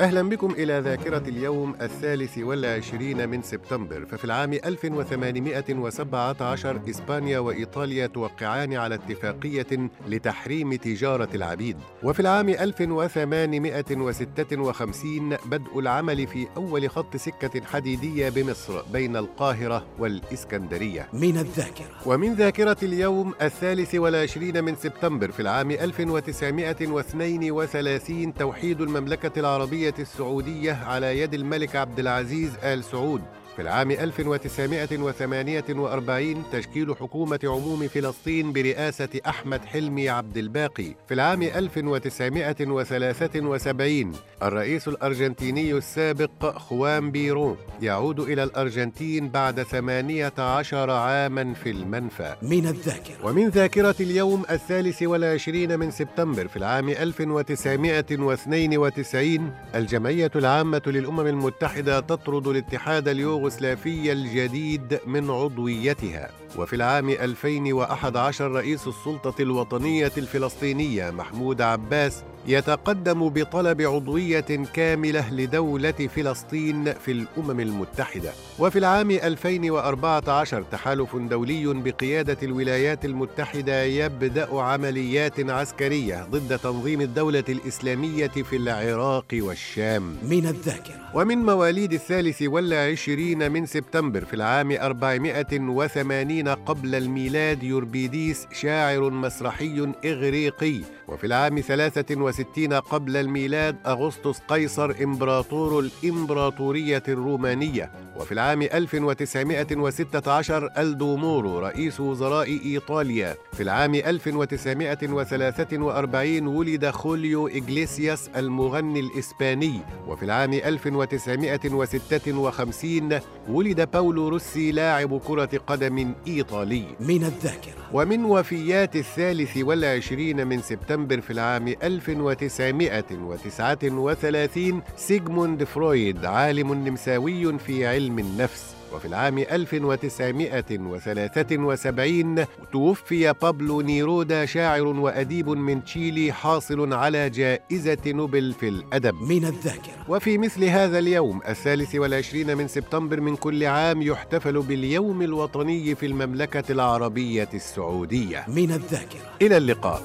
أهلا بكم إلى ذاكرة اليوم الثالث والعشرين من سبتمبر ففي العام 1817 إسبانيا وإيطاليا توقعان على اتفاقية لتحريم تجارة العبيد. وفي العام 1856 بدء العمل في أول خط سكة حديدية بمصر بين القاهرة والإسكندرية. من الذاكرة. ومن ذاكرة اليوم الثالث والعشرين من سبتمبر في العام 1932 توحيد المملكة العربية السعودية على يد الملك عبد العزيز آل سعود. في العام 1948 تشكيل حكومة عموم فلسطين برئاسة أحمد حلمي عبد الباقي. في العام 1973 الرئيس الأرجنتيني السابق خوان بيرو يعود إلى الأرجنتين بعد 18 عاما في المنفى. من الذاكرة. ومن ذاكرة اليوم الثالث والعشرين من سبتمبر في العام 1992 الجمعية العامة للأمم المتحدة تطرد الاتحاد اليوغوسلافي الجديد من عضويتها. وفي العام 2011 رئيس السلطة الوطنية الفلسطينية محمود عباس يتقدم بطلب عضوية كاملة لدولة فلسطين في الأمم المتحدة. وفي العام 2014 تحالف دولي بقيادة الولايات المتحدة يبدأ عمليات عسكرية ضد تنظيم الدولة الإسلامية في العراق والشام. من الذاكرة. ومن مواليد الثالث والعشرين من سبتمبر في العام 480 قبل الميلاد يوربيديس شاعر مسرحي إغريقي. وفي العام 63 قبل الميلاد أغسطس قيصر إمبراطور الإمبراطورية الرومانية. وفي العام 1916 الدومورو رئيس وزراء إيطاليا. في العام 1943 ولد خوليو إغليسياس المغني الإسباني. وفي العام 1956 ولد باولو روسي لاعب كرة قدم إيطالي. من الذاكرة. ومن وفيات الثالث والعشرين من سبتمبر في العام 1939 سيغموند فرويد عالم نمساوي في علم النفس. وفي العام 1973 توفي بابلو نيرودا شاعر وأديب من تشيلي حاصل على جائزة نوبل في الأدب. من الذاكرة. وفي مثل هذا اليوم الثالث والعشرين من سبتمبر من كل عام يحتفل باليوم الوطني في المملكة العربية السعودية. من الذاكرة. إلى اللقاء.